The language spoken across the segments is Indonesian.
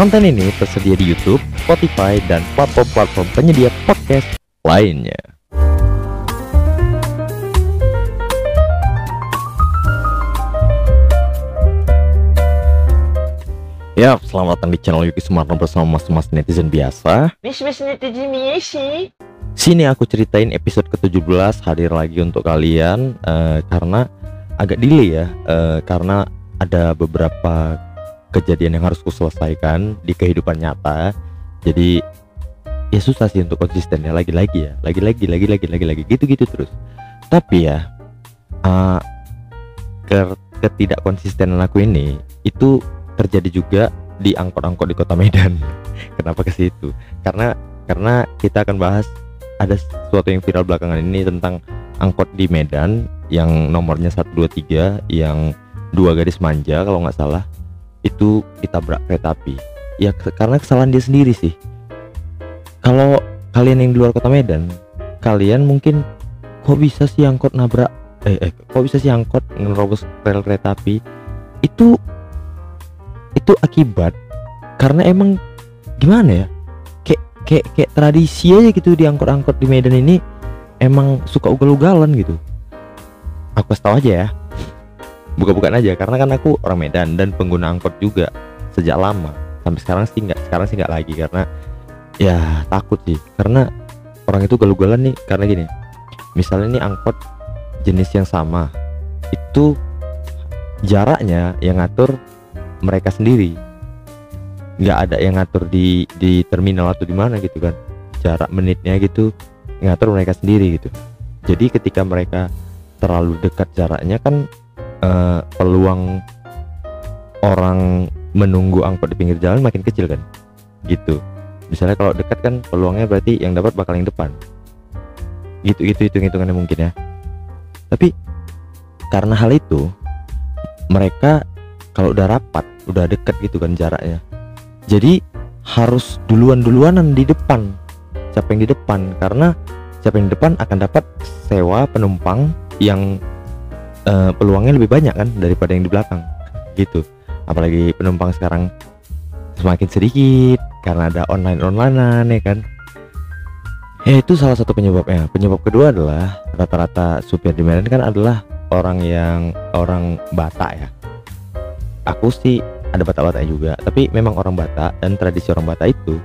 Konten ini tersedia di YouTube, Spotify, dan platform-platform penyedia podcast lainnya. Ya, selamat datang di channel Yuki Sumarno bersama mas-mas netizen biasa. Mas-mas netizen sih. Sini aku ceritain episode ke-17 hadir lagi untuk kalian uh, karena agak delay ya, uh, karena ada beberapa kejadian yang harus kuselesaikan di kehidupan nyata. Jadi ya susah sih untuk konsisten ya lagi-lagi ya, lagi-lagi, lagi-lagi, lagi-lagi, gitu-gitu terus. Tapi ya uh, ke ketidak konsistenan aku ini itu terjadi juga di angkot-angkot di kota Medan. Kenapa ke situ? Karena karena kita akan bahas ada sesuatu yang viral belakangan ini tentang angkot di Medan yang nomornya 123 yang dua garis manja kalau nggak salah itu ditabrak kereta api. Ya karena kesalahan dia sendiri sih. Kalau kalian yang di luar kota Medan, kalian mungkin kok bisa sih angkot nabrak eh, eh kok bisa sih angkot ngerobos rel kereta api? Itu itu akibat karena emang gimana ya kayak kayak kayak tradisi aja gitu di angkot-angkot di Medan ini emang suka ugal-ugalan gitu aku tahu aja ya buka-bukaan aja karena kan aku orang Medan dan pengguna angkot juga sejak lama. Sampai sekarang sih nggak sekarang sih nggak lagi karena ya takut sih. Karena orang itu ugal-ugalan nih karena gini misalnya nih angkot jenis yang sama itu jaraknya yang ngatur mereka sendiri. Nggak ada yang ngatur di di terminal atau di mana gitu kan. Jarak menitnya gitu ngatur mereka sendiri gitu. Jadi ketika mereka terlalu dekat jaraknya kan uh, peluang orang menunggu angkot di pinggir jalan makin kecil kan? Gitu. Misalnya kalau dekat kan peluangnya berarti yang dapat bakal yang depan. Gitu gitu hitung hitungannya mungkin ya. Tapi karena hal itu mereka kalau udah rapat udah deket gitu kan jaraknya. Jadi harus duluan-duluanan di depan. Siapa yang di depan? Karena siapa yang di depan akan dapat sewa penumpang yang uh, peluangnya lebih banyak kan daripada yang di belakang gitu. Apalagi penumpang sekarang semakin sedikit karena ada online onlinean ya kan? Ya itu salah satu penyebabnya. Penyebab kedua adalah rata-rata supir di Medan kan adalah orang yang orang Batak ya. Aku sih ada Batak-Batak juga tapi memang orang Batak dan tradisi orang Batak itu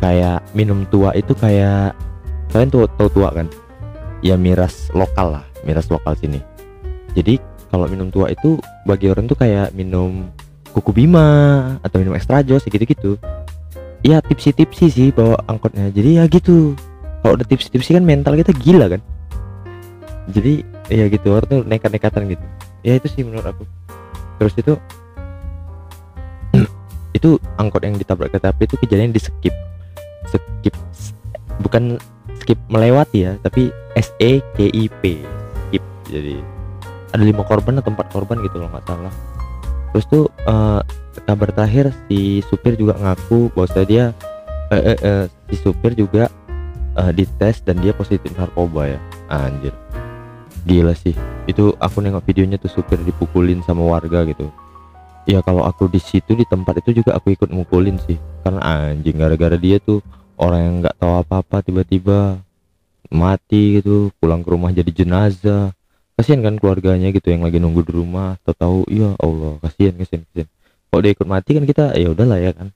kayak minum tua itu kayak kalian tuh tahu tua kan? Ya miras lokal lah miras lokal sini jadi kalau minum tua itu bagi orang tuh kayak minum kuku bima atau minum extra jos gitu-gitu. Ya tipsi-tipsi sih bawa angkotnya. Jadi ya gitu. Kalau udah tipsi-tipsi kan mental kita gila kan. Jadi ya gitu. Orang tuh nekat-nekatan gitu. Ya itu sih menurut aku. Terus itu itu angkot yang ditabrak kereta api itu kejadian di skip. Skip bukan skip melewati ya tapi S E K I P skip. Jadi ada lima korban atau empat korban gitu loh nggak salah. Terus tuh uh, kabar terakhir si supir juga ngaku bahwa dia eh, eh, eh, si supir juga uh, dites dan dia positif narkoba ya. Anjir. Gila sih. Itu aku nengok videonya tuh supir dipukulin sama warga gitu. Ya kalau aku di situ di tempat itu juga aku ikut mukulin sih. Karena anjing gara-gara dia tuh orang yang nggak tahu apa-apa tiba-tiba mati gitu pulang ke rumah jadi jenazah kasihan kan keluarganya gitu yang lagi nunggu di rumah tahu tahu ya Allah kasihan kasihan kasihan kalau dia ikut mati kan kita ya udahlah ya kan.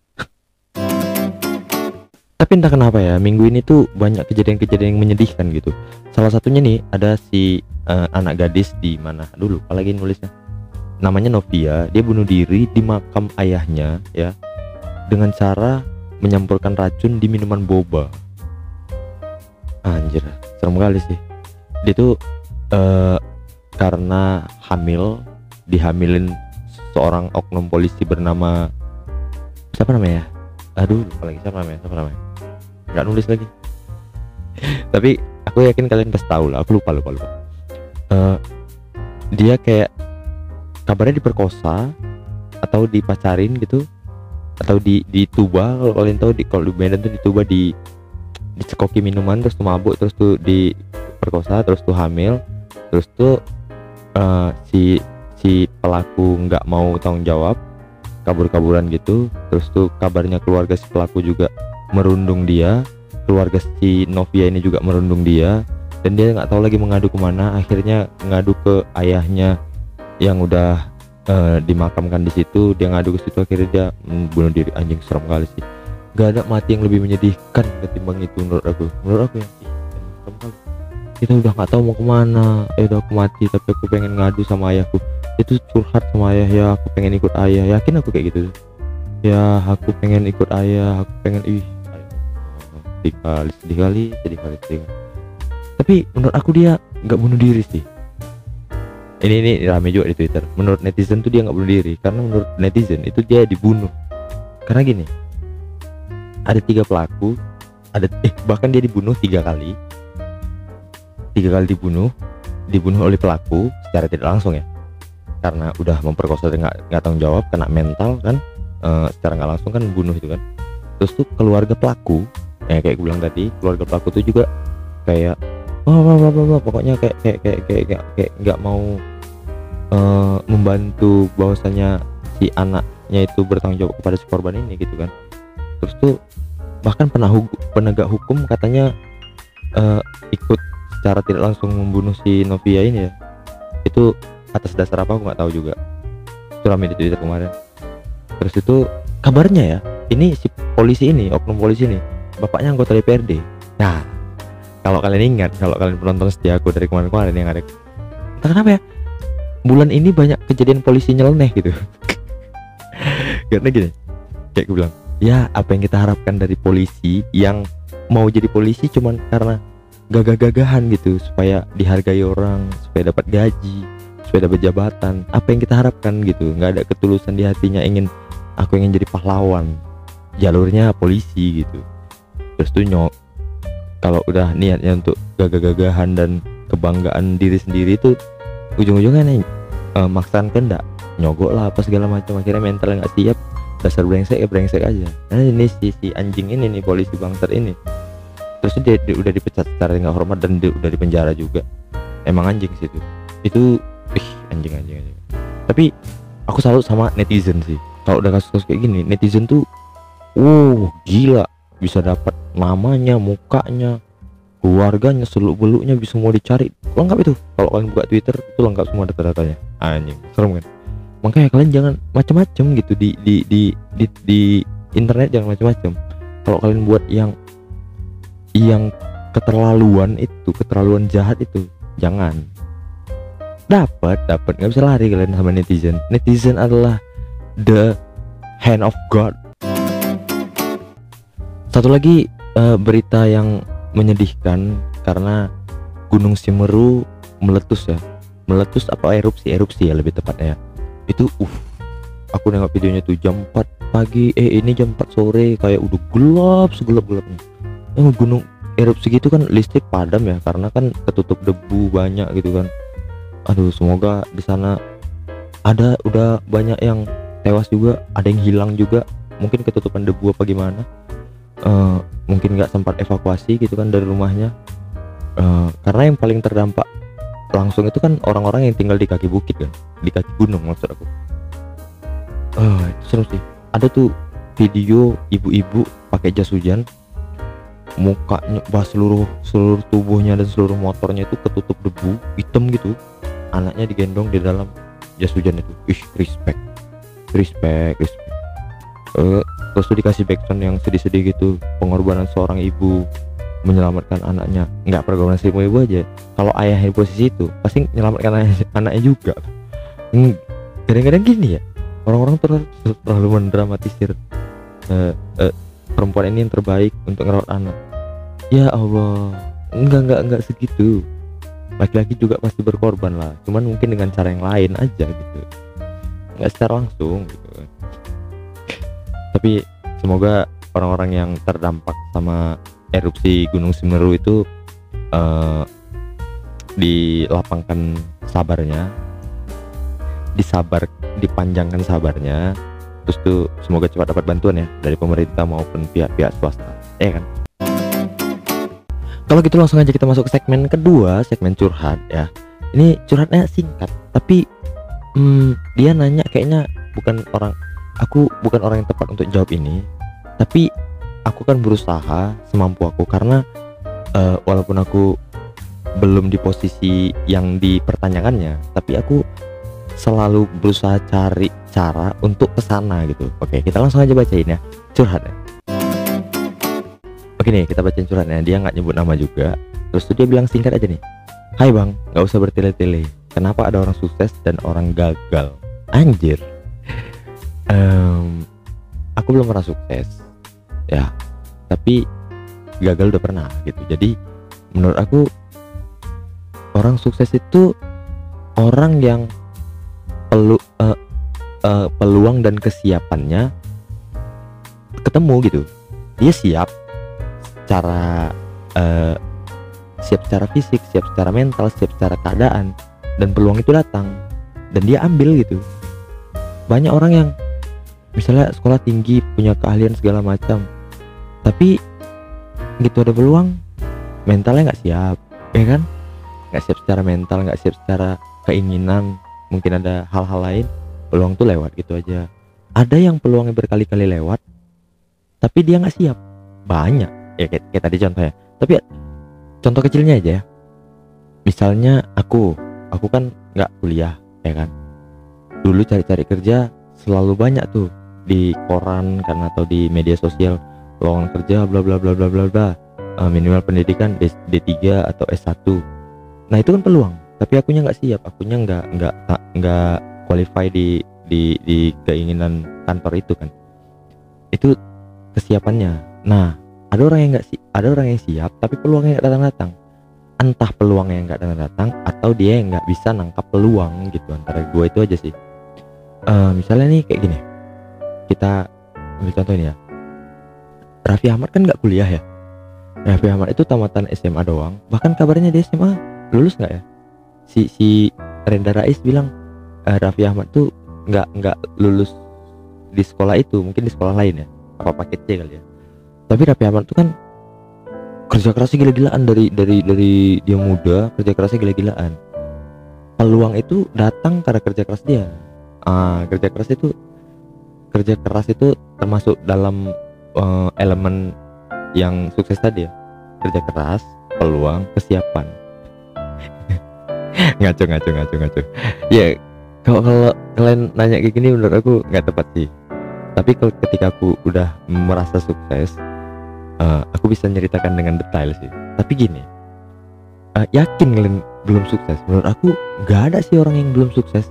Tapi entah kenapa ya minggu ini tuh banyak kejadian-kejadian yang menyedihkan gitu. Salah satunya nih ada si uh, anak gadis di mana? Dulu apalagi nulisnya. Namanya Novia dia bunuh diri di makam ayahnya ya dengan cara menyampurkan racun di minuman boba. Anjir serem kali sih. Dia tuh uh, karena hamil dihamilin seorang oknum polisi bernama siapa namanya? Aduh lupa lagi siapa namanya siapa namanya? Nggak nulis lagi. Tapi aku yakin kalian pasti tahu lah aku lupa lupa lupa. Uh, dia kayak kabarnya diperkosa atau dipacarin gitu atau di di tuba kalau kalian tahu di kalau di Medan tuh di tuba di dicekoki minuman terus tuh mabuk terus tuh diperkosa terus tuh hamil terus tuh uh, si si pelaku nggak mau tanggung jawab kabur-kaburan gitu terus tuh kabarnya keluarga si pelaku juga merundung dia keluarga si Novia ini juga merundung dia dan dia nggak tahu lagi mengadu ke mana akhirnya ngadu ke ayahnya yang udah eh, dimakamkan di situ dia ngadu ke situ akhirnya dia bunuh diri anjing serem kali sih. Gak ada mati yang lebih menyedihkan ketimbang itu menurut aku menurut aku ya ih, serem kali kita udah nggak tahu mau ke mana. Eh udah aku mati tapi aku pengen ngadu sama ayahku. Itu curhat sama ayah ya. Aku pengen ikut ayah. Yakin aku kayak gitu? Ya aku pengen ikut ayah. Aku pengen ih sedih kali sedih kali sedih kali. Sedih tapi menurut aku dia nggak bunuh diri sih. Ini ini rame juga di twitter. Menurut netizen tuh dia nggak bunuh diri. Karena menurut netizen itu dia dibunuh. Karena gini ada tiga pelaku ada eh bahkan dia dibunuh tiga kali tiga kali dibunuh dibunuh oleh pelaku secara tidak langsung ya. Karena udah memperkosa dan nggak tanggung jawab kena mental kan eh, secara nggak langsung kan bunuh itu kan. Terus tuh keluarga pelaku ya kayak gue bilang tadi keluarga pelaku tuh juga kayak wah wah wah wah, pokoknya kayak kayak kayak kayak kayak kayak nggak mau eh, membantu bahwasanya si anaknya itu bertanggung jawab kepada si korban ini gitu kan. Terus tuh bahkan penegak hukum katanya eh, ikut secara tidak langsung membunuh si Novia ini ya? Itu atas dasar apa aku nggak tahu juga. Itu rame di Twitter kemarin. Terus itu kabarnya ya ini si polisi ini oknum polisi ini bapaknya anggota DPRD nah kalau kalian ingat kalau kalian penonton setia aku dari kemarin-kemarin yang ada entah kenapa ya bulan ini banyak kejadian polisi nyeleneh gitu. Karena gini kayak gue bilang ya apa yang kita harapkan dari polisi yang mau jadi polisi cuman karena gagah-gagahan gitu supaya dihargai orang supaya dapat gaji supaya dapat jabatan. Apa yang kita harapkan gitu nggak ada ketulusan di hatinya ingin aku ingin jadi pahlawan. Jalurnya polisi gitu. Terus tuh nyok kalau udah niatnya untuk gagah-gagahan dan kebanggaan diri sendiri itu ujung-ujungnya nih eh, maksakan kendak nyogok lah apa segala macam. Akhirnya mental nggak siap dasar brengsek ya brengsek aja. Nah ini si, si anjing ini nih polisi bangsat ini terus dia, dia udah dipecat secara nggak hormat dan dia udah dipenjara juga. Emang anjing sih itu. Itu ih anjing anjing anjing. Tapi aku salut sama netizen sih. Kalau udah kasus-kasus kayak gini netizen tuh wow gila. Bisa dapat namanya mukanya keluarganya seluk beluknya bisa mau dicari. Lengkap itu. Kalau kalian buka twitter itu lengkap semua data-datanya. Anjing serem kan? Makanya kalian jangan macam-macam gitu. Di di di di, di internet jangan macam-macam kalau kalian buat yang yang keterlaluan itu keterlaluan jahat itu jangan. Dapat dapat. Nggak bisa lari kalian sama netizen. Netizen adalah the hand of God. Satu lagi eh, berita yang menyedihkan karena Gunung Simeru meletus ya. Meletus apa erupsi? Erupsi ya lebih tepatnya ya. itu uh aku nengok videonya tuh jam 4 pagi. Eh ini jam 4 sore. Kayak udah gelap segelap gelapnya yang gunung erupsi gitu kan listrik padam ya karena kan ketutup debu banyak gitu kan. Aduh semoga di sana ada udah banyak yang tewas juga ada yang hilang juga. Mungkin ketutupan debu apa gimana? Eh, mungkin nggak sempat evakuasi gitu kan dari rumahnya. Eh, karena yang paling terdampak langsung itu kan orang-orang yang tinggal di kaki bukit kan di kaki gunung maksud aku. Eh, itu seru sih. Ada tuh video ibu-ibu pakai jas hujan mukanya bah seluruh seluruh tubuhnya dan seluruh motornya itu ketutup debu hitam gitu. Anaknya digendong di dalam jas hujan itu. Ih respect. Respect respect. Eh, terus tuh dikasih background yang sedih-sedih gitu. Pengorbanan seorang ibu menyelamatkan anaknya. Nggak pergaulan si ibu aja. Kalau ayah di posisi itu pasti menyelamatkan anaknya, anaknya juga. Hmm, kadang-kadang gini ya. Orang-orang ter- terlalu mendramatisir. Eh, eh, perempuan ini yang terbaik untuk ngerawat anak. Ya Allah enggak enggak enggak segitu. Laki-laki juga pasti berkorban lah cuman mungkin dengan cara yang lain aja gitu. Nggak secara langsung gitu. Tapi semoga orang-orang yang terdampak sama erupsi Gunung Semeru itu eh, dilapangkan sabarnya disabar dipanjangkan sabarnya terus tuh semoga cepat dapat bantuan ya dari pemerintah maupun pihak-pihak swasta. Ya kan? Kalau gitu langsung aja kita masuk ke segmen kedua segmen curhat ya. Ini curhatnya singkat tapi hmm, dia nanya kayaknya bukan orang aku bukan orang yang tepat untuk jawab ini tapi aku kan berusaha semampu aku karena uh, walaupun aku belum di posisi yang dipertanyakannya tapi aku selalu berusaha cari cara untuk ke sana gitu. Oke kita langsung aja bacain ya curhat ya oke nih kita bacain curhatnya. Dia nggak nyebut nama juga. Terus tuh dia bilang singkat aja nih. Hai bang nggak usah bertele-tele. Kenapa ada orang sukses dan orang gagal? Anjir. Um, aku belum pernah sukses. Ya tapi gagal udah pernah gitu. Jadi menurut aku orang sukses itu orang yang pelu, uh, uh, peluang dan kesiapannya ketemu gitu. Dia siap secara uh, siap secara fisik siap secara mental siap secara keadaan dan peluang itu datang dan dia ambil gitu. Banyak orang yang misalnya sekolah tinggi punya keahlian segala macam tapi gitu ada peluang mentalnya nggak siap ya kan? Nggak siap secara mental nggak siap secara keinginan mungkin ada hal-hal lain peluang tuh lewat gitu aja. Ada yang peluangnya berkali-kali lewat tapi dia nggak siap. Banyak. Ya kayak, kayak tadi contohnya. Tapi contoh kecilnya aja ya. Misalnya aku aku kan nggak kuliah ya kan? Dulu cari-cari kerja selalu banyak tuh di koran kan atau di media sosial. Lowongan kerja bla bla bla bla bla bla. Uh, minimal pendidikan D, D3 atau S1 nah itu kan peluang tapi akunya nggak siap akunya nggak nggak nggak qualify di di di keinginan kantor itu kan. Itu kesiapannya. Nah ada orang yang nggak sih ada orang yang siap tapi peluangnya nggak datang datang entah peluangnya nggak datang datang atau dia yang nggak bisa nangkap peluang gitu antara dua itu aja sih. Uh, misalnya nih kayak gini. Kita ambil contoh ini ya. Raffi Ahmad kan nggak kuliah ya? Raffi Ahmad itu tamatan SMA doang. Bahkan kabarnya di SMA lulus nggak ya si si Renda Rais bilang uh, Raffi Ahmad tuh nggak nggak lulus di sekolah itu mungkin di sekolah lain ya apa paket C kali ya. Tapi Raffi Ahmad tuh kan kerja kerasnya gila-gilaan dari dari dari dia muda kerja kerasnya gila-gilaan. Peluang itu datang karena kerja keras dia. Ah kerja keras itu kerja keras itu termasuk dalam uh, elemen yang sukses tadi ya. Kerja keras peluang kesiapan ngaco ngaco ngaco ngaco. Ya kalau kalian nanya kayak gini menurut aku nggak tepat sih. Tapi kalau ketika aku udah merasa sukses uh, aku bisa ceritakan dengan detail sih. Tapi gini uh, yakin kalian belum sukses? Menurut aku nggak ada sih orang yang belum sukses.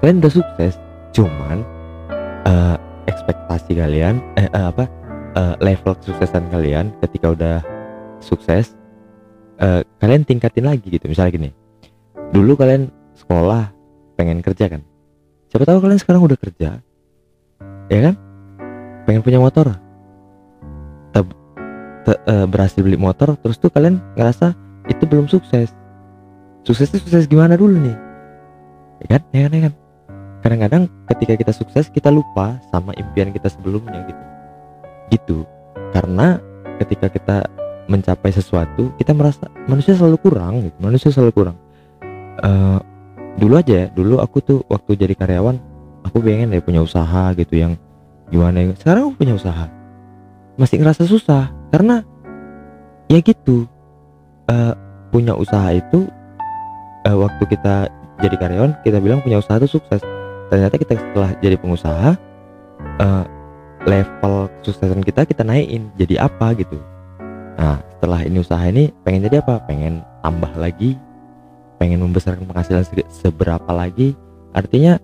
Kalian udah sukses cuman uh, ekspektasi kalian eh uh, apa uh, level kesuksesan kalian ketika udah sukses uh, kalian tingkatin lagi gitu. Misalnya gini dulu kalian sekolah pengen kerja kan? Siapa tahu kalian sekarang udah kerja ya kan? Pengen punya motor. Te, te, uh, berhasil beli motor terus tuh kalian ngerasa itu belum sukses. Suksesnya sukses gimana dulu nih? Ya kan? Ya kan? Ya kan? Kadang-kadang ketika kita sukses kita lupa sama impian kita sebelumnya gitu. Gitu. Karena ketika kita mencapai sesuatu kita merasa manusia selalu kurang gitu manusia selalu kurang uh, dulu aja ya dulu aku tuh waktu jadi karyawan aku pengen deh punya usaha gitu yang gimana ya. sekarang aku punya usaha. Masih ngerasa susah karena ya gitu. Uh, punya usaha itu uh, waktu kita jadi karyawan kita bilang punya usaha itu sukses. Ternyata kita setelah jadi pengusaha uh, level kesuksesan kita kita naikin. Jadi apa gitu? Nah setelah ini usaha ini pengen jadi apa? Pengen tambah lagi pengen membesarkan penghasilan seberapa lagi artinya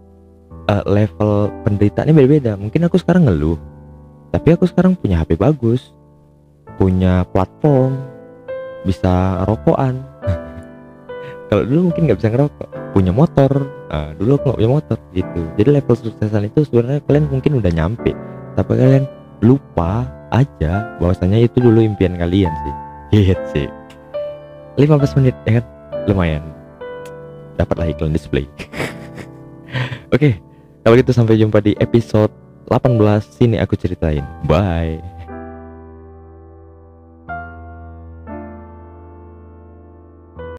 uh, level penderitaannya beda-beda. Mungkin aku sekarang ngeluh tapi aku sekarang punya HP bagus punya platform bisa rokokan. Kalau dulu mungkin nggak bisa ngerokok punya motor nah, dulu aku nggak punya motor gitu. Jadi level suksesan itu sebenarnya kalian mungkin udah nyampe tapi kalian lupa aja bahwasanya itu dulu impian kalian sih. Gitu sih. 15 menit ya kan? Lumayan dapatlah iklan display. Oke okay, kalau gitu sampai jumpa di episode 18 sini aku ceritain. Bye